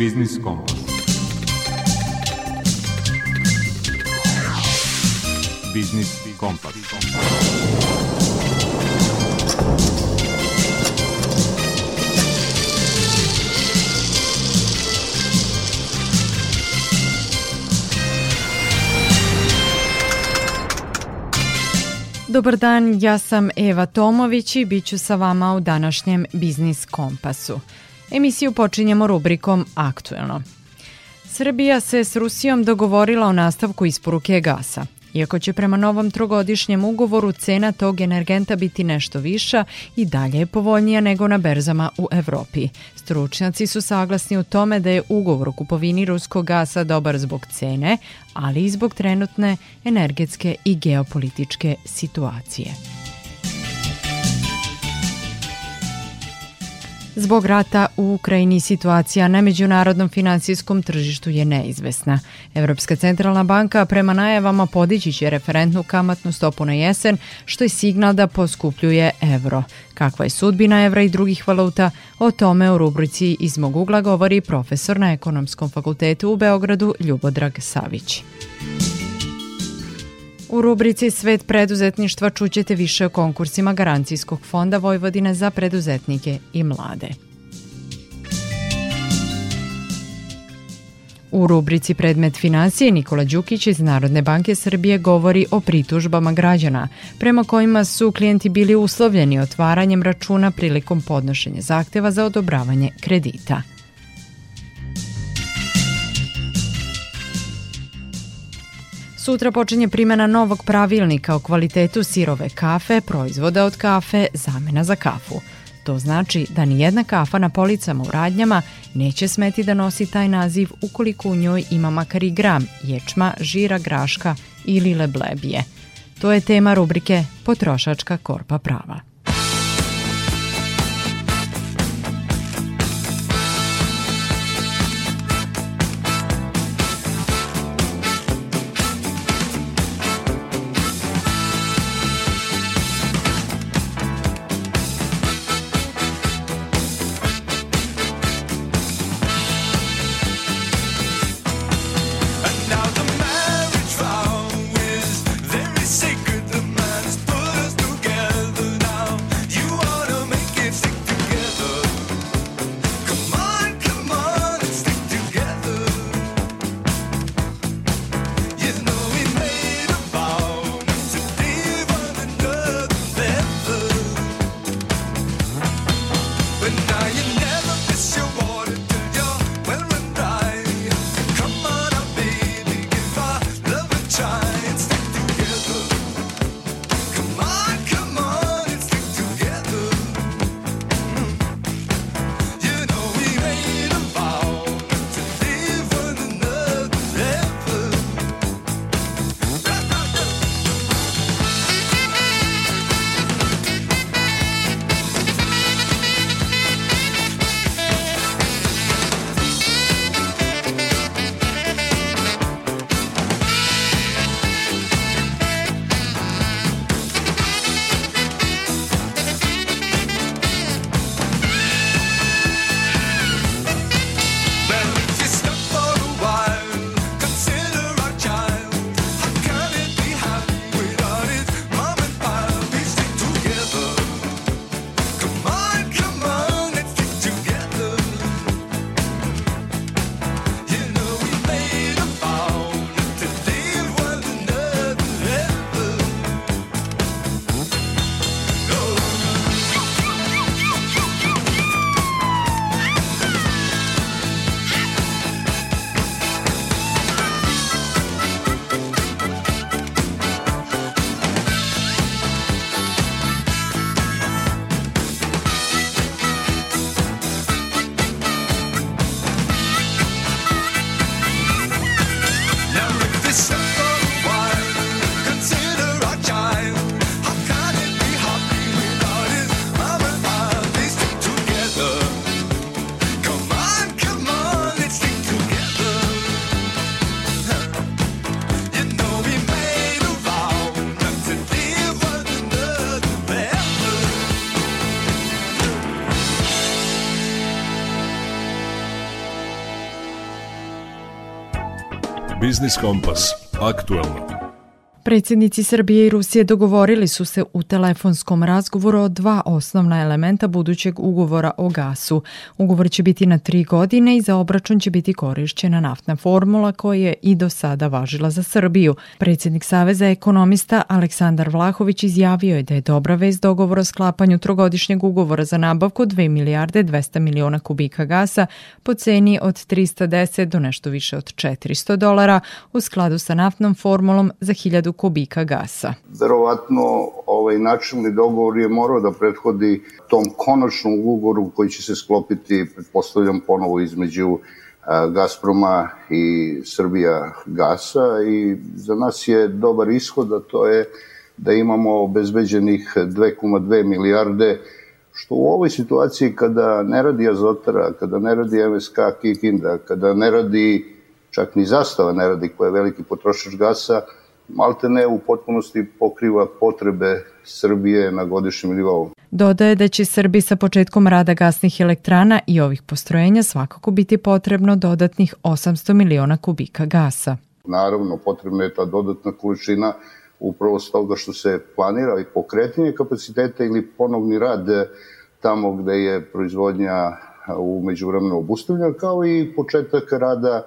Biznis Kompas. Biznis Kompas. Dobar dan, ja sam Eva Tomović i bit ću sa vama u današnjem Biznis Kompasu. Emisiju počinjemo rubrikom Aktuelno. Srbija se s Rusijom dogovorila o nastavku isporuke gasa. Iako će prema novom trogodišnjem ugovoru cena tog energenta biti nešto viša i dalje je povoljnija nego na berzama u Evropi. Stručnjaci su saglasni u tome da je ugovor o kupovini ruskog gasa dobar zbog cene, ali i zbog trenutne energetske i geopolitičke situacije. Zbog rata u Ukrajini situacija na međunarodnom finansijskom tržištu je neizvesna. Evropska centralna banka prema najavama podići će referentnu kamatnu stopu na jesen, što je signal da poskupljuje evro. Kakva je sudbina evra i drugih valuta? O tome u rubrici Iz mog ugla govori profesor na Ekonomskom fakultetu u Beogradu Ljubodrag Savić. U rubrici Svet preduzetništva čućete više o konkursima Garancijskog fonda Vojvodine za preduzetnike i mlade. U rubrici Predmet financije Nikola Đukić iz Narodne banke Srbije govori o pritužbama građana, prema kojima su klijenti bili uslovljeni otvaranjem računa prilikom podnošenja zahteva za odobravanje kredita. Sutra počinje primjena novog pravilnika o kvalitetu sirove kafe, proizvoda od kafe, zamena za kafu. To znači da ni jedna kafa na policama u radnjama neće smeti da nosi taj naziv ukoliko u njoj ima makar i gram ječma, žira, graška ili leblebije. To je tema rubrike Potrošačka korpa prava. Biznis Kompas. Aktualno. Predsjednici Srbije i Rusije dogovorili su se u telefonskom razgovoru o dva osnovna elementa budućeg ugovora o gasu. Ugovor će biti na tri godine i za obračun će biti korišćena naftna formula koja je i do sada važila za Srbiju. Predsjednik Saveza ekonomista Aleksandar Vlahović izjavio je da je dobra vez dogovor o sklapanju trogodišnjeg ugovora za nabavku 2 milijarde 200 miliona kubika gasa po ceni od 310 do nešto više od 400 dolara u skladu sa naftnom formulom za 1000 hiljadu kubika gasa. Verovatno ovaj načelni dogovor je morao da prethodi tom konačnom ugovoru koji će se sklopiti, pretpostavljam, ponovo između Gazproma i Srbija gasa i za nas je dobar ishod, a to je da imamo obezbeđenih 2,2 milijarde što u ovoj situaciji kada ne radi Azotara, kada ne radi MSK Kikinda, kada ne radi čak ni Zastava ne radi koja je veliki potrošač gasa, malte ne u potpunosti pokriva potrebe Srbije na godišnjem nivou. Dodaje da će Srbiji sa početkom rada gasnih elektrana i ovih postrojenja svakako biti potrebno dodatnih 800 miliona kubika gasa. Naravno, potrebna je ta dodatna količina upravo s toga što se planira i pokretanje kapaciteta ili ponovni rad tamo gde je proizvodnja u međuvremenu obustavljena, kao i početak rada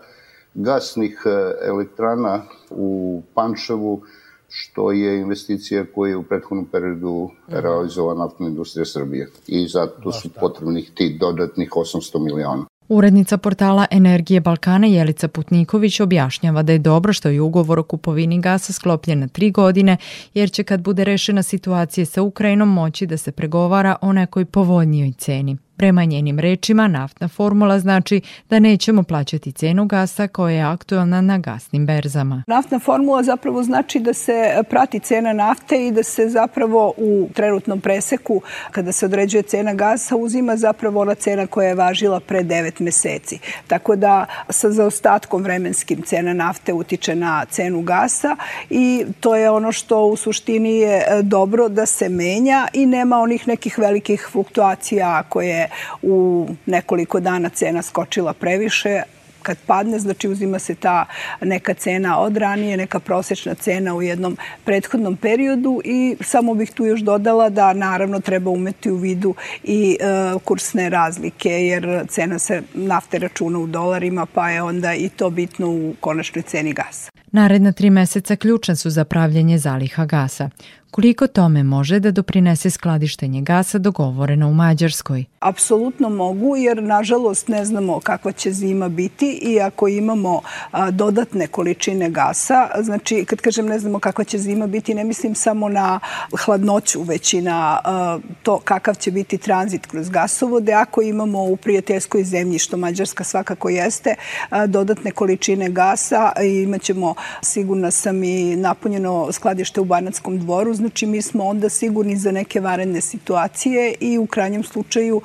gasnih e, elektrana u Pančevu, što je investicija koja je u prethodnom periodu mhm. realizovala naftna industrija Srbije. I zato su potrebnih ti dodatnih 800 miliona. Urednica portala Energije Balkana Jelica Putniković objašnjava da je dobro što je ugovor o kupovini gasa sklopljen na tri godine, jer će kad bude rešena situacija sa Ukrajinom moći da se pregovara o nekoj povoljnijoj ceni. Prema njenim rečima, naftna formula znači da nećemo plaćati cenu gasa koja je aktualna na gasnim berzama. Naftna formula zapravo znači da se prati cena nafte i da se zapravo u trenutnom preseku, kada se određuje cena gasa, uzima zapravo ona cena koja je važila pre 9 meseci. Tako da sa zaostatkom vremenskim cena nafte utiče na cenu gasa i to je ono što u suštini je dobro da se menja i nema onih nekih velikih fluktuacija koje u nekoliko dana cena skočila previše, kad padne, znači uzima se ta neka cena od ranije, neka prosečna cena u jednom prethodnom periodu i samo bih tu još dodala da naravno treba umeti u vidu i e, kursne razlike, jer cena se nafte računa u dolarima, pa je onda i to bitno u konačnoj ceni gasa. Naredna tri meseca ključan su za pravljanje zaliha gasa. Koliko tome može da doprinese skladištenje gasa dogovoreno u Mađarskoj? Apsolutno mogu, jer nažalost ne znamo kakva će zima biti i ako imamo a, dodatne količine gasa, znači kad kažem ne znamo kakva će zima biti, ne mislim samo na hladnoću, već i na a, to kakav će biti tranzit kroz gasovode. Ako imamo u prijateljskoj zemlji, što Mađarska svakako jeste, a, dodatne količine gasa, imaćemo sigurna sam i napunjeno skladište u Banatskom dvoru, znači mi smo onda sigurni za neke varedne situacije i u krajnjem slučaju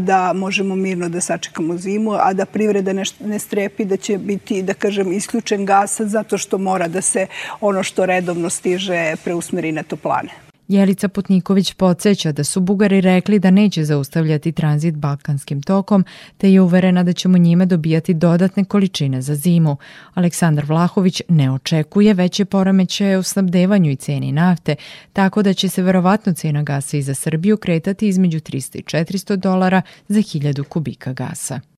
da možemo mirno da sačekamo zimu, a da privreda ne, ne strepi da će biti, da kažem, isključen gas zato što mora da se ono što redovno stiže preusmeri na toplane. Jelica Putniković podsjeća da su Bugari rekli da neće zaustavljati tranzit balkanskim tokom, te je uverena da ćemo njime dobijati dodatne količine za zimu. Aleksandar Vlahović ne očekuje veće poremećaje u snabdevanju i ceni nafte, tako da će se verovatno cena gasa i za Srbiju kretati između 300 i 400 dolara za 1000 kubika gasa.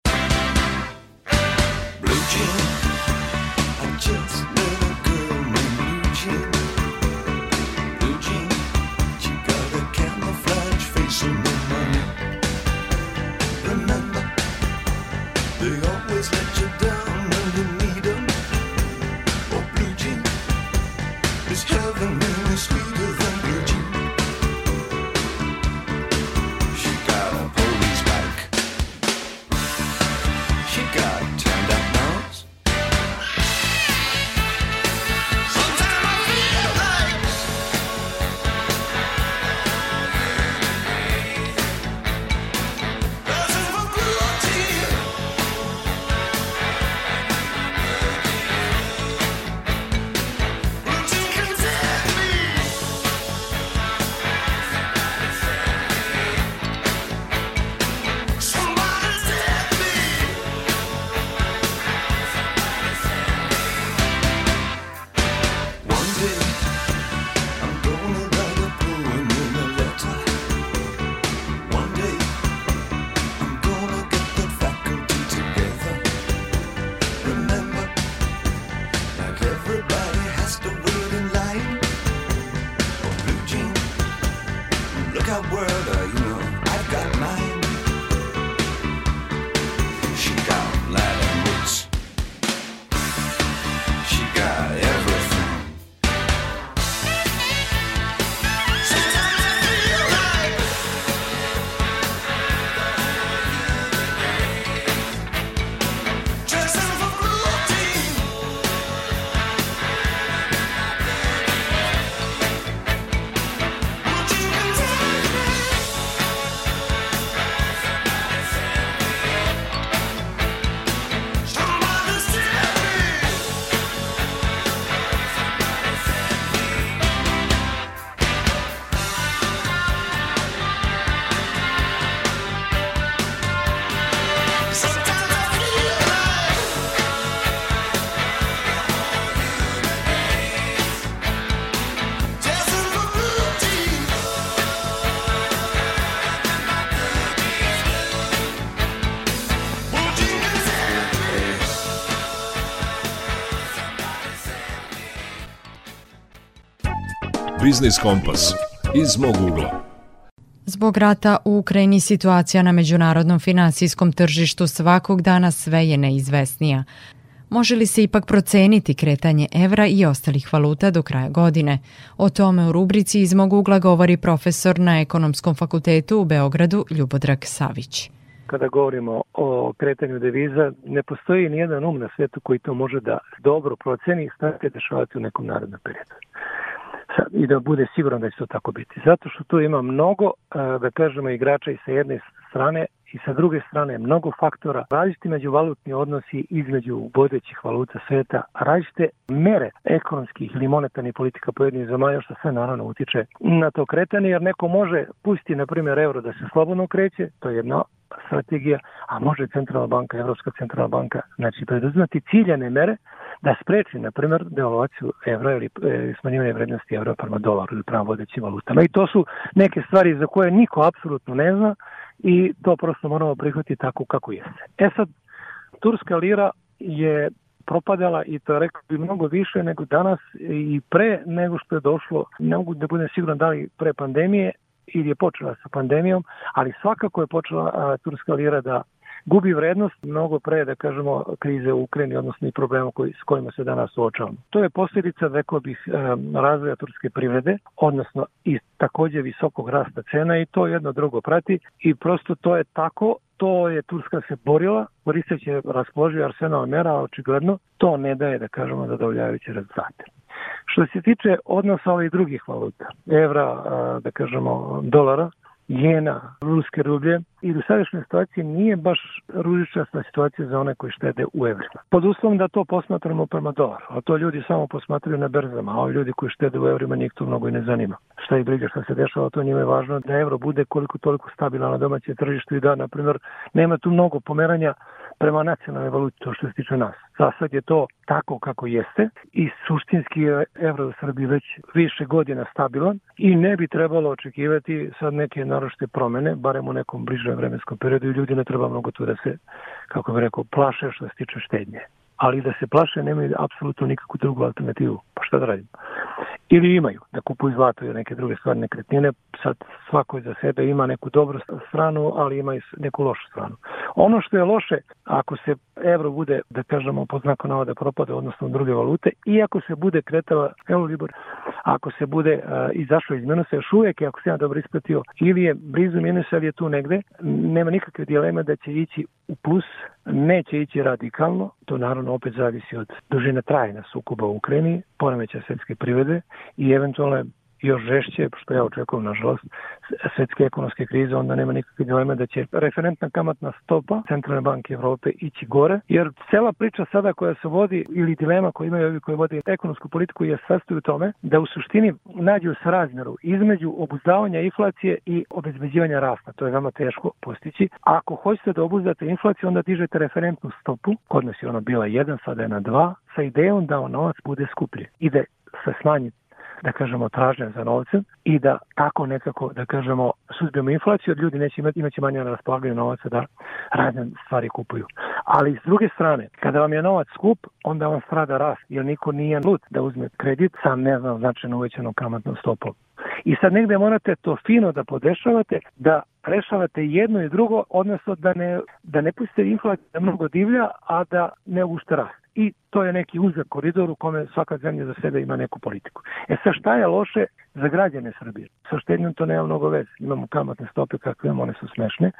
Biznis Kompas iz mog ugla. Zbog rata u Ukrajini situacija na međunarodnom finansijskom tržištu svakog dana sve je neizvesnija. Može li se ipak proceniti kretanje evra i ostalih valuta do kraja godine? O tome u rubrici iz mog ugla govori profesor na Ekonomskom fakultetu u Beogradu Ljubodrag Savić. kada govorimo o kretanju deviza, ne postoji ni jedan um na svetu koji to može da dobro proceni šta će dešavati u nekom narodnom periodu. I da bude siguran da će to tako biti. Zato što tu ima mnogo, e, da kažemo, igrača i sa jedne strane i sa druge strane mnogo faktora, različiti međuvalutni odnosi između vodećih valuta sveta, različite mere ekonomskih ili monetarnih politika pojedinih zemalja, što sve naravno utiče na to kretanje, jer neko može pustiti, na primjer, euro da se slobodno kreće, to je jedna strategija, a može centralna banka, Evropska centralna banka, znači preduzimati ciljane mere da spreči, na primjer, devalvaciju evra ili e, smanjivanje vrednosti evra prema dolaru ili prema vodećim valutama. I to su neke stvari za koje niko apsolutno ne zna i to prosto moramo prihvatiti tako kako jeste. E sad, turska lira je propadala i to je rekao bi mnogo više nego danas i pre nego što je došlo, ne mogu da budem siguran da li pre pandemije ili je počela sa pandemijom, ali svakako je počela a, turska lira da gubi vrednost mnogo pre, da kažemo, krize u Ukrajini, odnosno i problema koji, s kojima se danas suočavamo. To je posljedica, rekao bih, e, razvoja turske privrede, odnosno i takođe visokog rasta cena i to jedno drugo prati i prosto to je tako to je Turska se borila, koristeći raspoloživ arsenal mera, očigledno to ne daje, da kažemo, zadovoljavajuće rezultate. Što se tiče odnosa ovih drugih valuta, evra, da kažemo, dolara, jena, ruske rublje i u sadašnjoj situaciji nije baš ružičasta situacija za one koji štede u evrima. Pod uslovom da to posmatramo prema dolaru, a to ljudi samo posmatraju na berzama, a ovi ljudi koji štede u evrima njih to mnogo i ne zanima. Šta ih briga šta se dešava, to njima je važno da evro bude koliko toliko stabilan na domaćem tržištu i da, na primjer, nema tu mnogo pomeranja prema nacionalnoj valuti, to što se tiče nas. Za sad je to tako kako jeste i suštinski je evro u Srbiji već više godina stabilan i ne bi trebalo očekivati sad neke naročite promene, barem u nekom bližem vremenskom periodu i ljudi ne treba mnogo tu da se, kako bih rekao, plaše što se tiče štednje. Ali da se plaše nemaju apsolutno nikakvu drugu alternativu. Pa šta da radimo? Ili imaju, da kupuju zlato ili neke druge stvari nekretnine, sad svako za sebe ima neku dobru stranu, ali ima i neku lošu stranu. Ono što je loše, ako se evro bude, da kažemo, po znaku navoda propade, odnosno druge valute, i ako se bude kretala Eurolibor, ako se bude uh, izašao iz minusa, još uvijek, ako se ja dobro ispratio, ili je blizu minusa, ili je tu negde, nema nikakve dileme da će ići u plus, neće ići radikalno, to naravno opet zavisi od dužine trajna sukoba u Ukrajini, poremeća svetske privrede i eventualno još žešće, što ja očekujem, nažalost, svetske ekonomske krize, onda nema nikakve dileme da će referentna kamatna stopa Centralne banke Evrope ići gore, jer cela priča sada koja se vodi, ili dilema koja imaju ovi koji vode ekonomsku politiku je sastoji u tome da u suštini nađu se razmjeru između obuzdavanja inflacije i obezbeđivanja rasta. To je veoma teško postići. A ako hoćete da obuzdate inflaciju, onda dižete referentnu stopu, kod nas je ona bila 1, sada je na 2, sa idejom da novac bude skuplji i da se smanji da kažemo, tražnja za novcem i da tako nekako, da kažemo, suzbijemo inflaciju, od ljudi neće imati, imaće manje na raspolaganju novaca da razne stvari kupuju. Ali s druge strane, kada vam je novac skup, onda vam strada rast, jer niko nije lud da uzme kredit sa ne znam značajno uvećanom kamatnom stopom. I sad negde morate to fino da podešavate, da rešavate jedno i drugo, odnosno da ne, da ne pustite inflaciju da mnogo divlja, a da ne ušte rast. I to je neki uzak koridor u kome svaka zemlja za sebe ima neku politiku. E sad šta je loše za građane Srbije? Sa štednjom to nema mnogo veze. Imamo kamatne stope kakve imamo, one su smešne,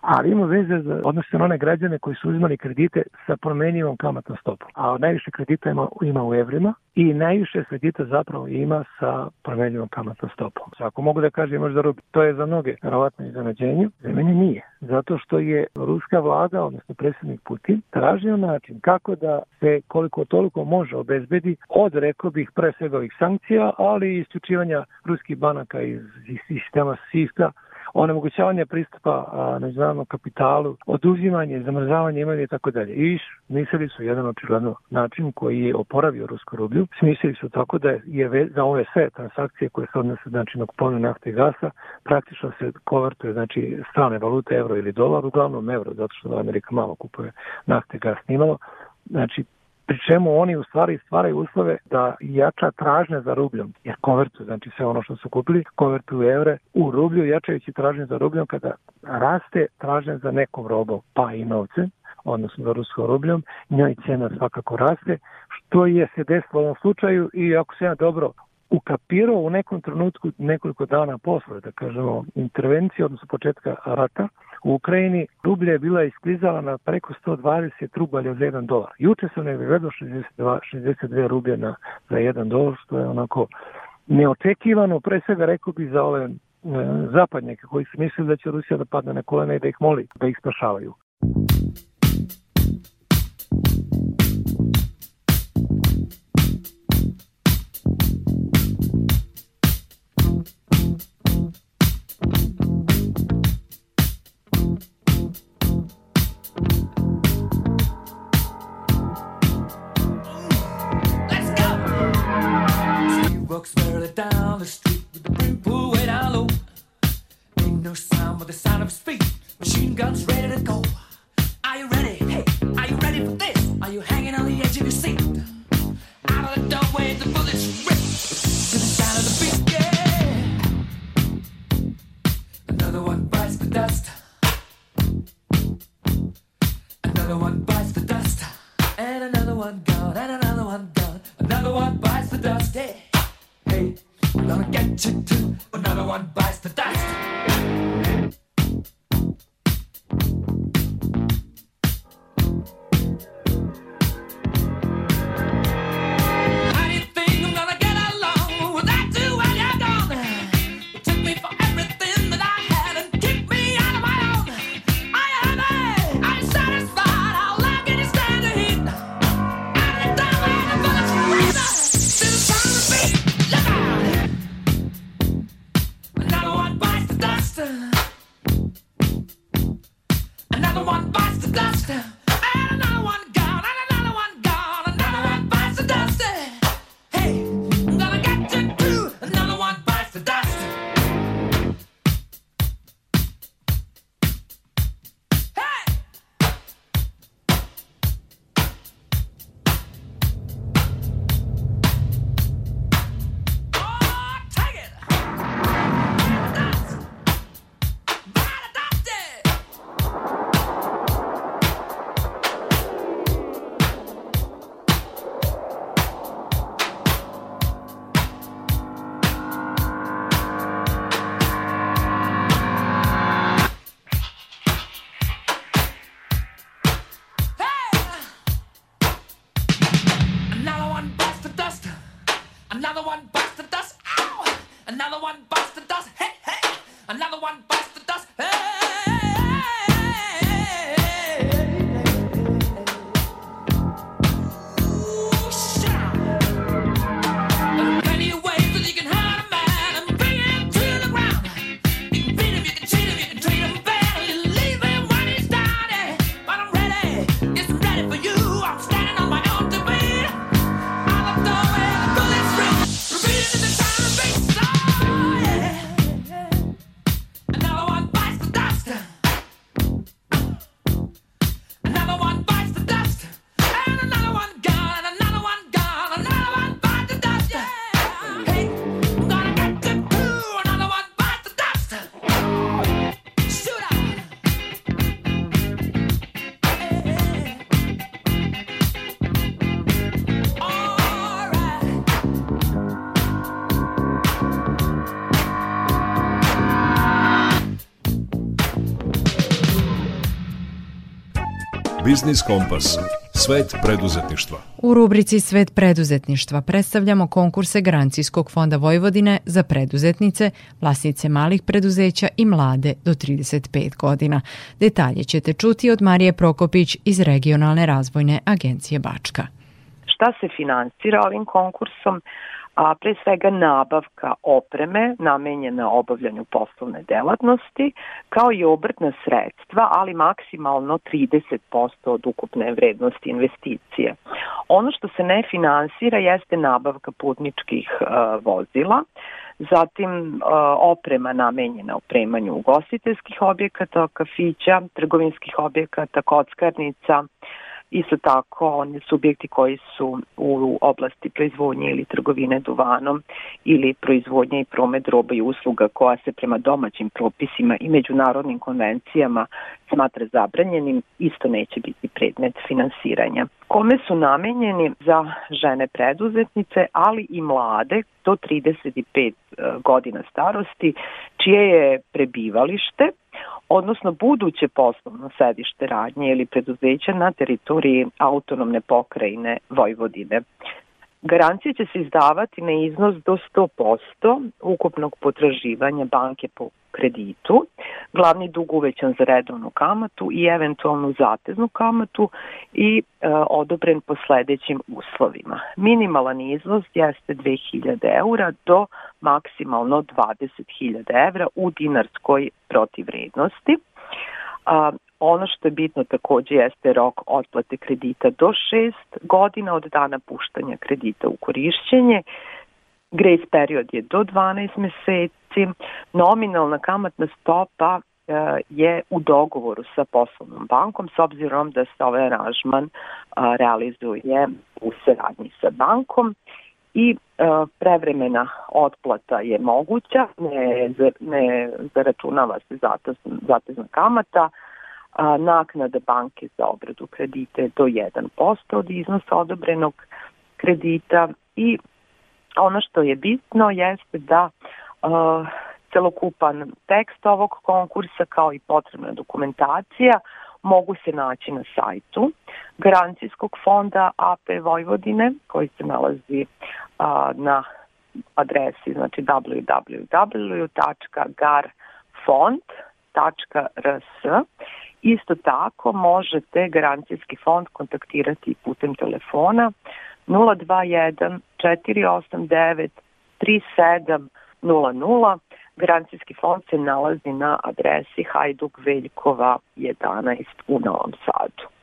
ali ima veze za, odnosno na one građane koji su uzimali kredite sa promenjivom kamatnom stopom. A najviše kredita ima, ima u evrima i najviše kredita zapravo ima sa promenjivom kamatnom stopom. Ako mogu da kažem možda rubi, to je za mnoge verovatno iznenađenje, za mene nije. Zato što je ruska vlada, odnosno predsjednik Putin, tražio način kako da se koliko toliko može obezbedi od, rekao bih, pre svega ovih sankcija, ali i isključivanja ruskih banaka iz, iz sistema SWIFT-a, onemogućavanje pristupa a, međunarodnom kapitalu, oduzimanje, zamrzavanje imovine i tako dalje. I smislili su jedan očigledno način koji je oporavio rusko rublju. Smislili su tako da je za ove sve transakcije koje se odnose znači na kupovinu nafte i gasa, praktično se konvertuje znači strane valute euro ili dolar, uglavnom euro, zato što Amerika malo kupuje nafte i gas nimalo. Znači, pri čemu oni u stvari stvaraju uslove da jača tražnja za rubljom, jer konvertuju, znači sve ono što su kupili, konvertuju evre u rublju, jačajući tražnje za rubljom kada raste tražnja za nekom robom, pa i novce, odnosno za ruskom rubljom, njoj cena svakako raste, što je se desilo u ovom slučaju i ako se ja dobro ukapirao u nekom trenutku nekoliko dana posle, da kažemo, intervencije, odnosno početka rata u Ukrajini, rublja je bila isklizala na preko 120 rubalja za 1 dolar. Juče sam ne gledao 62, 62 rublje na, za 1 dolar, što je onako neočekivano, pre svega rekao bi za ove e, zapadnjake koji su mislili da će Rusija da padne na kolena i da ih moli da ih spašavaju. with the sound of his Biznis Kompas. Svet preduzetništva. U rubrici Svet preduzetništva predstavljamo konkurse Garancijskog fonda Vojvodine za preduzetnice, vlasnice malih preduzeća i mlade do 35 godina. Detalje ćete čuti od Marije Prokopić iz Regionalne razvojne agencije Bačka. Šta se finansira ovim konkursom? A pre svega nabavka opreme namenjena obavljanju poslovne delatnosti, kao i obrtna sredstva, ali maksimalno 30% od ukupne vrednosti investicije. Ono što se ne finansira jeste nabavka putničkih uh, vozila, zatim uh, oprema namenjena opremanju ugostiteljskih objekata, kafića, trgovinskih objekata, kockarnica, Isto tako, oni subjekti koji su u oblasti proizvodnje ili trgovine duvanom ili proizvodnje i promet roba i usluga koja se prema domaćim propisima i međunarodnim konvencijama smatra zabranjenim, isto neće biti predmet finansiranja. Kome su namenjeni za žene preduzetnice, ali i mlade do 35 e, godina starosti, čije je prebivalište, odnosno buduće poslovno sedište radnje ili preduzeća na teritoriji autonomne pokrajine Vojvodine. Garancija će se izdavati na iznos do 100% ukupnog potraživanja banke po kreditu, glavni dug uvećan za redovnu kamatu i eventualnu zateznu kamatu i e, odobren po sledećim uslovima. Minimalan iznos jeste 2000 eura do maksimalno 20.000 evra u dinarskoj protivrednosti. A, ono što je bitno takođe jeste rok otplate kredita do 6 godina od dana puštanja kredita u korišćenje. Grace period je do 12 meseci. Nominalna kamatna stopa e, je u dogovoru sa poslovnom bankom s obzirom da se ovaj aranžman realizuje u saradnji sa bankom i e, prevremena otplata je moguća, ne, ne zaračunava se zatezna kamata, a, naknada banke za obradu kredite do 1% od iznosa odobrenog kredita i ono što je bitno jeste da a, celokupan tekst ovog konkursa kao i potrebna dokumentacija mogu se naći na sajtu Garancijskog fonda AP Vojvodine koji se nalazi a, na adresi znači www.garfond.rs Isto tako možete garancijski fond kontaktirati putem telefona 021 489 3700. Garancijski fond se nalazi na adresi Hajduk Veljkova 11 u Novom Sadu.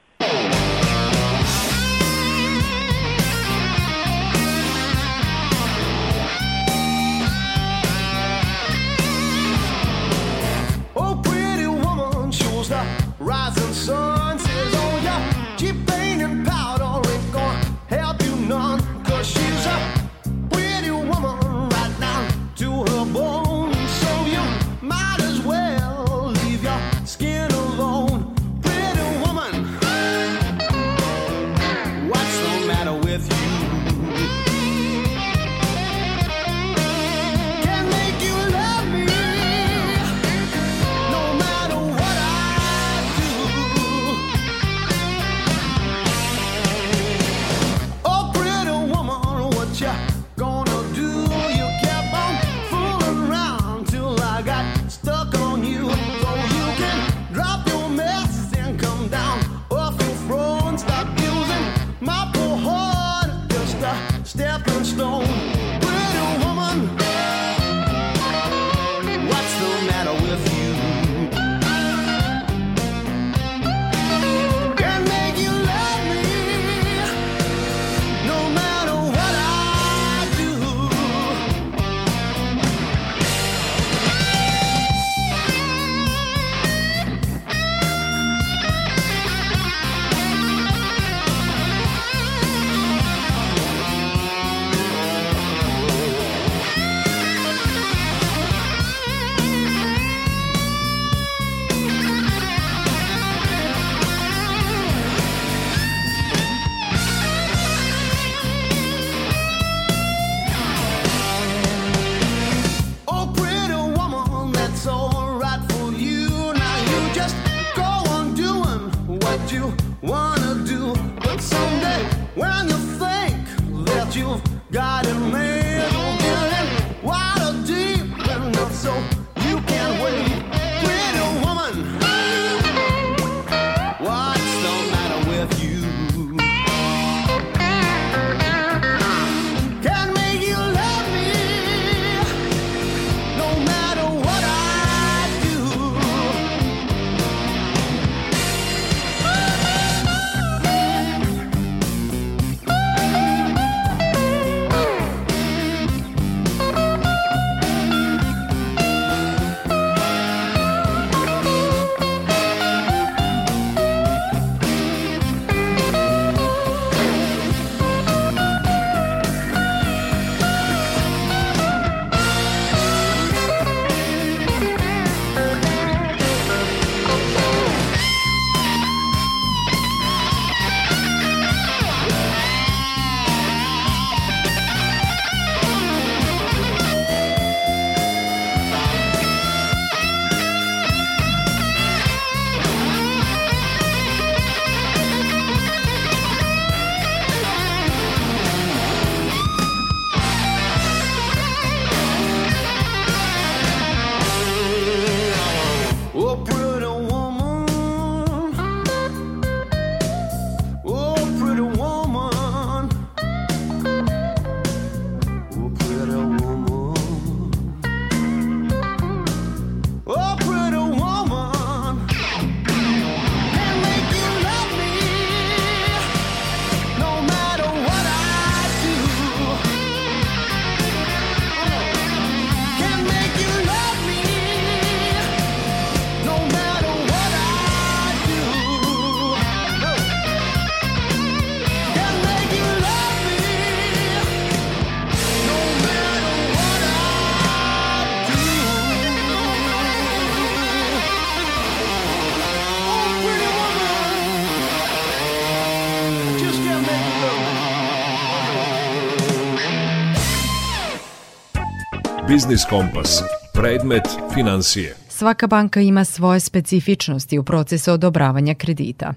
Biznis Kompas. Predmet financije. Svaka banka ima svoje specifičnosti u procesu odobravanja kredita.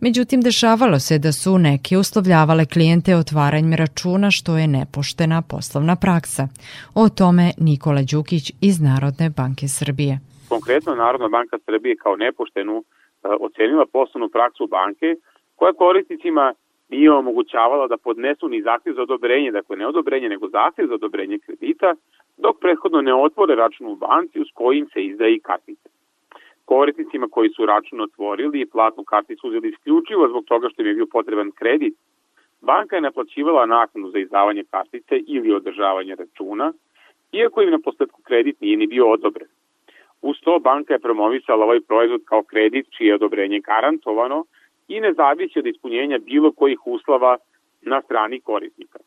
Međutim, dešavalo se da su neke uslovljavale klijente otvaranjem računa što je nepoštena poslovna praksa. O tome Nikola Đukić iz Narodne banke Srbije. Konkretno Narodna banka Srbije kao nepoštenu e, ocenila poslovnu praksu banke koja korisnicima nije omogućavala da podnesu ni zahtjev za odobrenje, dakle ne odobrenje nego zahtjev za odobrenje kredita, dok prethodno ne otvore račun u banci uz kojim se izdaje i kartice. Korisnicima koji su račun otvorili i platnu karticu uzeli isključivo zbog toga što im je bio potreban kredit, banka je naplaćivala naknadu za izdavanje kartice ili održavanje računa, iako im na posledku kredit nije ni bio odobren. Uz to banka je promovisala ovaj proizvod kao kredit čije je odobrenje garantovano i ne zavisi od ispunjenja bilo kojih uslova na strani korisnika.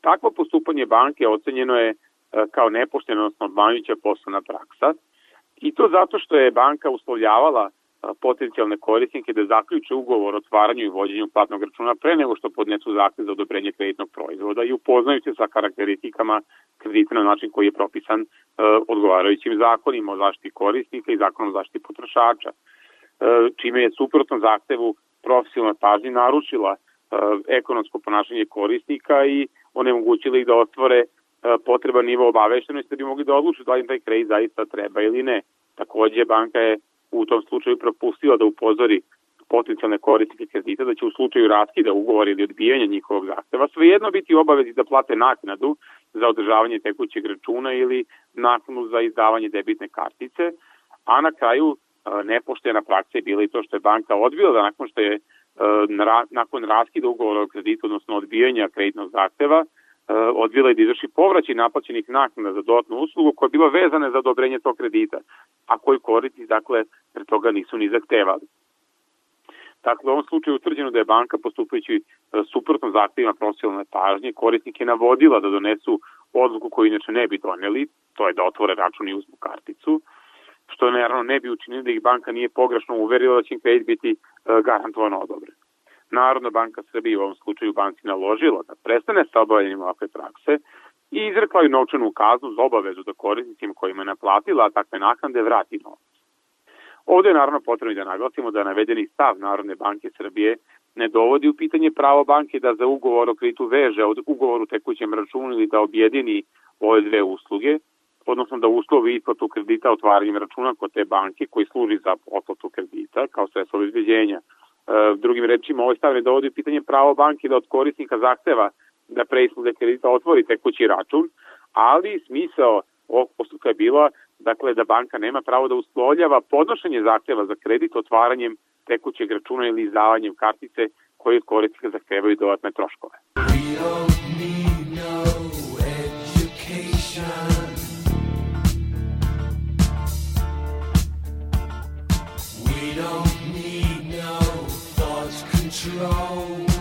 Takvo postupanje banke ocenjeno je E, kao nepoštena, odnosno obmanjujuća poslovna praksa. I to zato što je banka uslovljavala e, potencijalne korisnike da zaključe ugovor o otvaranju i vođenju platnog računa pre nego što podnesu zahtev za odobrenje kreditnog proizvoda i upoznaju se sa karakteristikama kredita na način koji je propisan e, odgovarajućim zakonima o zaštiti korisnika i zakonom o zaštiti potrošača, čime je suprotno zahtevu profesionalna pažnje narušila e, ekonomsko ponašanje korisnika i onemogućila ih da otvore E, potreban nivo obaveštenosti da bi mogli da odluče da li taj kredit zaista treba ili ne. Takođe, banka je u tom slučaju propustila da upozori potencijalne korisnike kredita da će u slučaju raskida ugovora ili odbijanja njihovog zahteva svejedno biti obavezi da plate naknadu za održavanje tekućeg računa ili naknadu za izdavanje debitne kartice, a na kraju e, nepoštena praksa je bila i to što je banka odbila da nakon što je e, nakon raskida ugovora o kreditu, odnosno odbijanja kreditnog zahteva, E, odbila je da izvrši povraćaj naplaćenih naknada za dodatnu uslugu koja je bila vezana za odobrenje tog kredita, a koji korisnici dakle pred toga nisu ni zahtevali. Dakle, u ovom slučaju je utvrđeno da je banka postupajući e, suprotno zahtevima profesionalne pažnje korisnike navodila da donesu odluku koju inače ne bi doneli, to je da otvore račun i uzmu karticu, što naravno ne bi učinili da ih banka nije pogrešno uverila da će im kredit biti e, garantovano odobren. Narodna banka Srbije u ovom slučaju banci naložila da prestane sa obavljanjem ovakve prakse i izrekla ju novčanu kaznu za obavezu da korisnicima kojima je naplatila takve naknade vrati novac. Ovde je naravno potrebno da naglasimo da navedeni stav Narodne banke Srbije ne dovodi u pitanje pravo banke da za ugovor o kreditu veže od ugovor u tekućem računu ili da objedini ove dve usluge, odnosno da uslovi isplatu kredita otvaranjem računa kod te banke koji služi za otplatu kredita kao sredstvo obezbeđenja E, drugim rečima, ovaj stav ne dovodi pitanje pravo banke da od korisnika zahteva da pre isplate kredita otvori tekući račun, ali smisao ovog postupka je bila dakle, da banka nema pravo da uslovljava podnošenje zahteva za kredit otvaranjem tekućeg računa ili izdavanjem kartice koje od korisnika zahtevaju dodatne troškove. We don't need no education. Don't control. No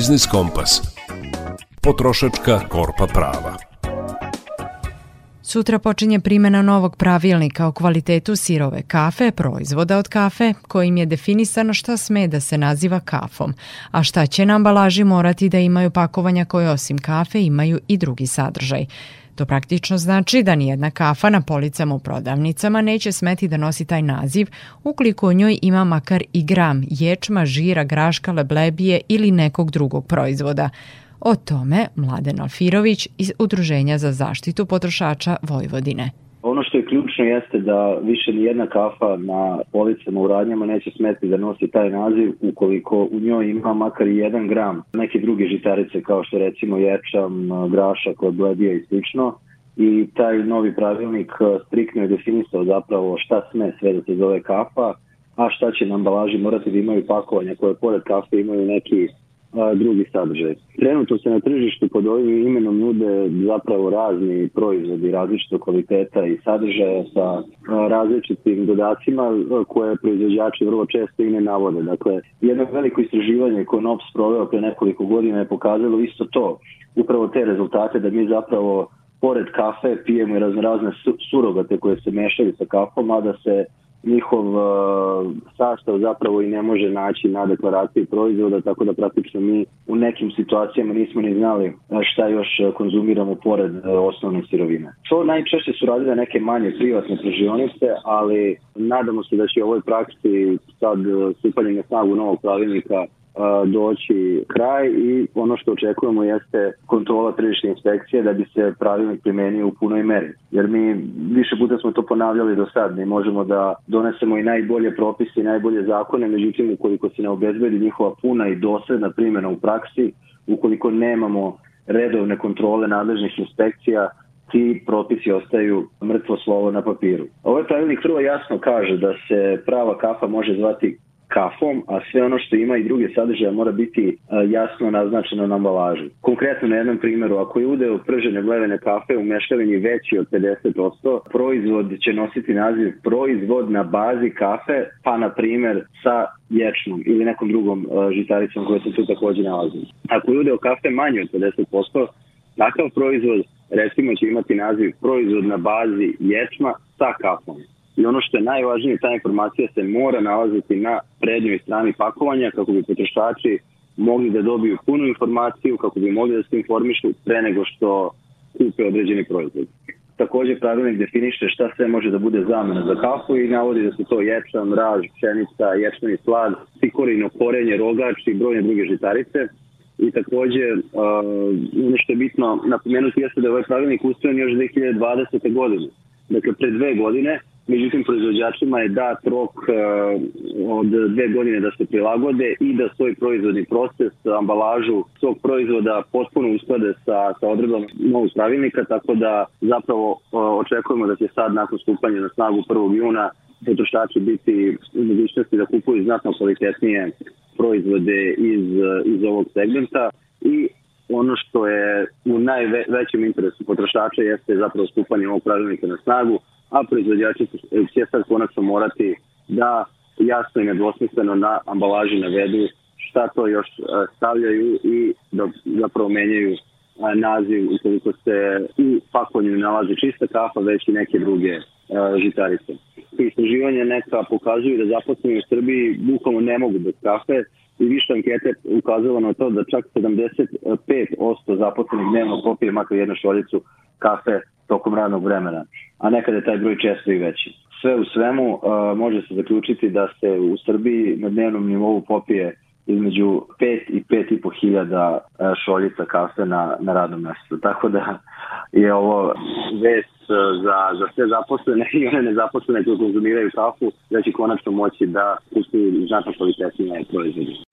Biznis Kompas. Potrošačka korpa prava. Sutra počinje primjena novog pravilnika o kvalitetu sirove kafe, proizvoda od kafe, kojim je definisano šta sme da se naziva kafom, a šta će na ambalaži morati da imaju pakovanja koje osim kafe imaju i drugi sadržaj. To praktično znači da nijedna kafa na policama u prodavnicama neće smeti da nosi taj naziv ukoliko u njoj ima makar i gram ječma, žira, graška, leblebije ili nekog drugog proizvoda. O tome Mladen Alfirović iz Udruženja za zaštitu potrošača Vojvodine. Ono što je ključno jeste da više ni jedna kafa na policama u radnjama neće smeti da nosi taj naziv ukoliko u njoj ima makar i jedan gram neke druge žitarice kao što recimo ječam, graša, bledija i slično. I taj novi pravilnik striktno je definisao zapravo šta sme sve da se zove kafa, a šta će na ambalaži morati da imaju pakovanja koje pored kafe imaju neki a, drugi sadržaj. Trenutno se na tržištu pod ovim imenom nude zapravo razni proizvodi različitog kvaliteta i sadržaja sa a, različitim dodacima a, koje proizvođači vrlo često i ne navode. Dakle, jedno veliko istraživanje koje NOPS proveo pre nekoliko godina je pokazalo isto to, upravo te rezultate da mi zapravo pored kafe pijemo i raznorazne su, surogate koje se mešaju sa kafom, a da se njihov uh, sastav zapravo i ne može naći na deklaraciji proizvoda, tako da praktično mi u nekim situacijama nismo ni znali šta još konzumiramo pored uh, osnovne sirovine. To najčešće su radile neke manje privatne pružionice, ali nadamo se da će ovoj praksi sad stupanjem na snagu novog pravilnika doći kraj i ono što očekujemo jeste kontrola tržišne inspekcije da bi se pravilnik primenio u punoj meri. Jer mi više puta smo to ponavljali do sad, mi možemo da donesemo i najbolje propise i najbolje zakone, međutim ukoliko se ne obezbedi njihova puna i dosledna primjena u praksi, ukoliko nemamo redovne kontrole nadležnih inspekcija, ti propisi ostaju mrtvo slovo na papiru. Ovaj pravilnik vrlo jasno kaže da se prava kafa može zvati kafom, a sve ono što ima i druge sadržaje mora biti e, jasno naznačeno na ambalaži. Konkretno na jednom primjeru, ako je udeo pržene mlevene kafe u mešavini veći od 50%, proizvod će nositi naziv proizvod na bazi kafe, pa na primjer sa ječnom ili nekom drugom e, žitaricom koja se tu takođe nalazi. Ako je udeo kafe manji od 50%, takav proizvod recimo će imati naziv proizvod na bazi ječma sa kafom i ono što je najvažnije, ta informacija se mora nalaziti na prednjoj strani pakovanja kako bi potrošači mogli da dobiju punu informaciju, kako bi mogli da se informišu pre nego što kupe određeni proizvod. Takođe pravilnik definiše šta sve može da bude zamena za kafu i navodi da su to ječan, raž, pšenica, ječmeni slad, cikorino, korenje, rogač i brojne druge žitarice. I takođe, uh, ono što je bitno napomenuti jeste da je ovaj pravilnik ustrojen još 2020. godine. Dakle, pre dve godine međutim proizvođačima je dat rok uh, od dve godine da se prilagode i da svoj proizvodni proces, ambalažu svog proizvoda potpuno usklade sa, sa odredbom novog pravilnika, tako da zapravo uh, očekujemo da će sad nakon stupanja na snagu 1. juna potrošači biti u mogućnosti da kupuju znatno kvalitetnije proizvode iz, iz ovog segmenta i ono što je u najvećem interesu potrošača jeste zapravo stupanje ovog pravilnika na snagu, a proizvođači će sad konačno morati da jasno i nedvosmisleno na ambalaži navedu šta to još e, stavljaju i da zapravo menjaju e, naziv ukoliko se u pakovanju nalazi čista kafa, već i neke druge žitarice. Istraživanja neka pokazuju da zaposleni u Srbiji bukvalno ne mogu bez kafe i više ankete ukazalo na to da čak 75% zaposlenih dnevno popije makar jednu šoljicu kafe tokom radnog vremena, a nekada je taj broj često i veći. Sve u svemu uh, može se zaključiti da se u Srbiji na dnevnom nivou popije između 5 i 5,5 hiljada šoljica kafe na, na radnom mestu. Tako da je ovo vest za, za sve zaposlene i one nezaposlene koji konzumiraju kafu da će konačno moći da kupuju znatno kvalitetnije proizvode.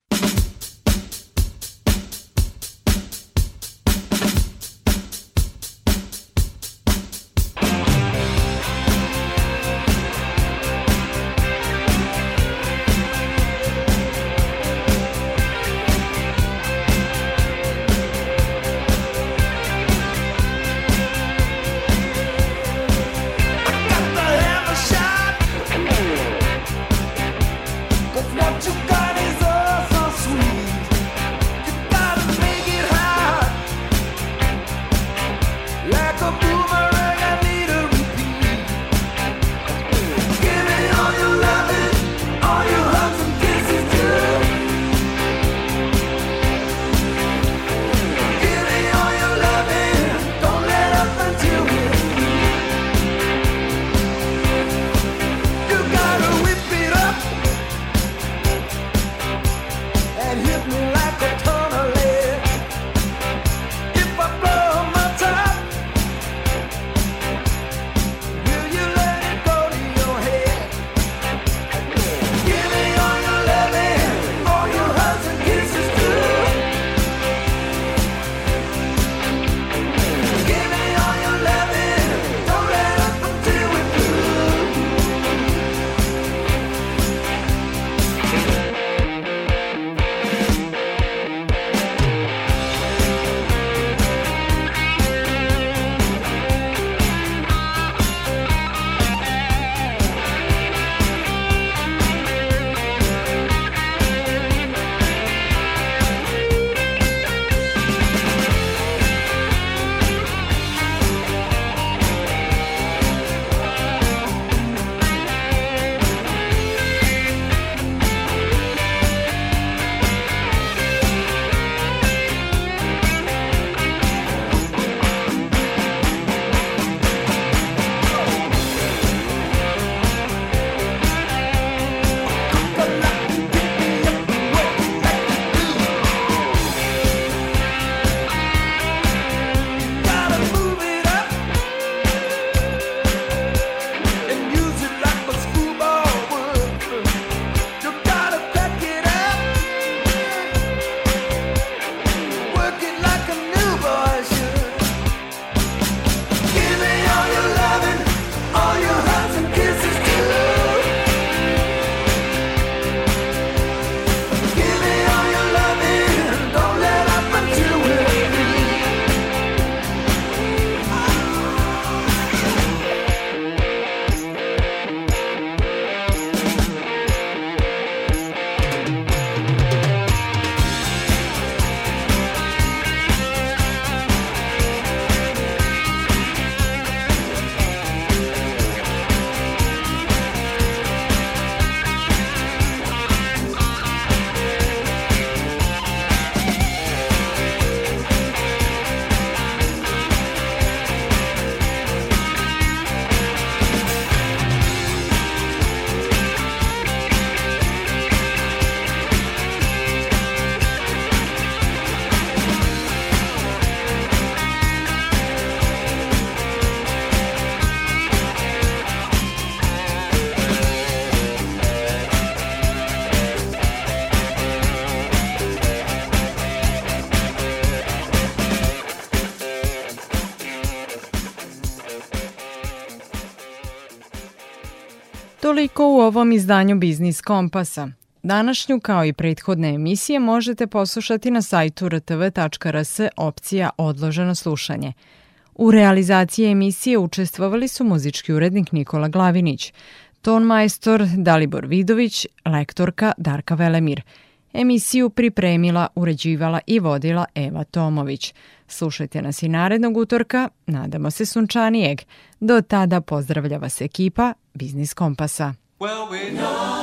Toliko u ovom izdanju Biznis Kompasa. Današnju kao i prethodne emisije možete poslušati na sajtu rtv.rs opcija odloženo slušanje. U realizaciji emisije učestvovali su muzički urednik Nikola Glavinić, ton majstor Dalibor Vidović, lektorka Darka Velemir – Emisiju pripremila, uređivala i vodila Eva Tomović. Slušajte nas i narednog utorka, nadamo se sunčanijeg. Do tada pozdravlja vas ekipa Biznis Kompasa. Well, we know.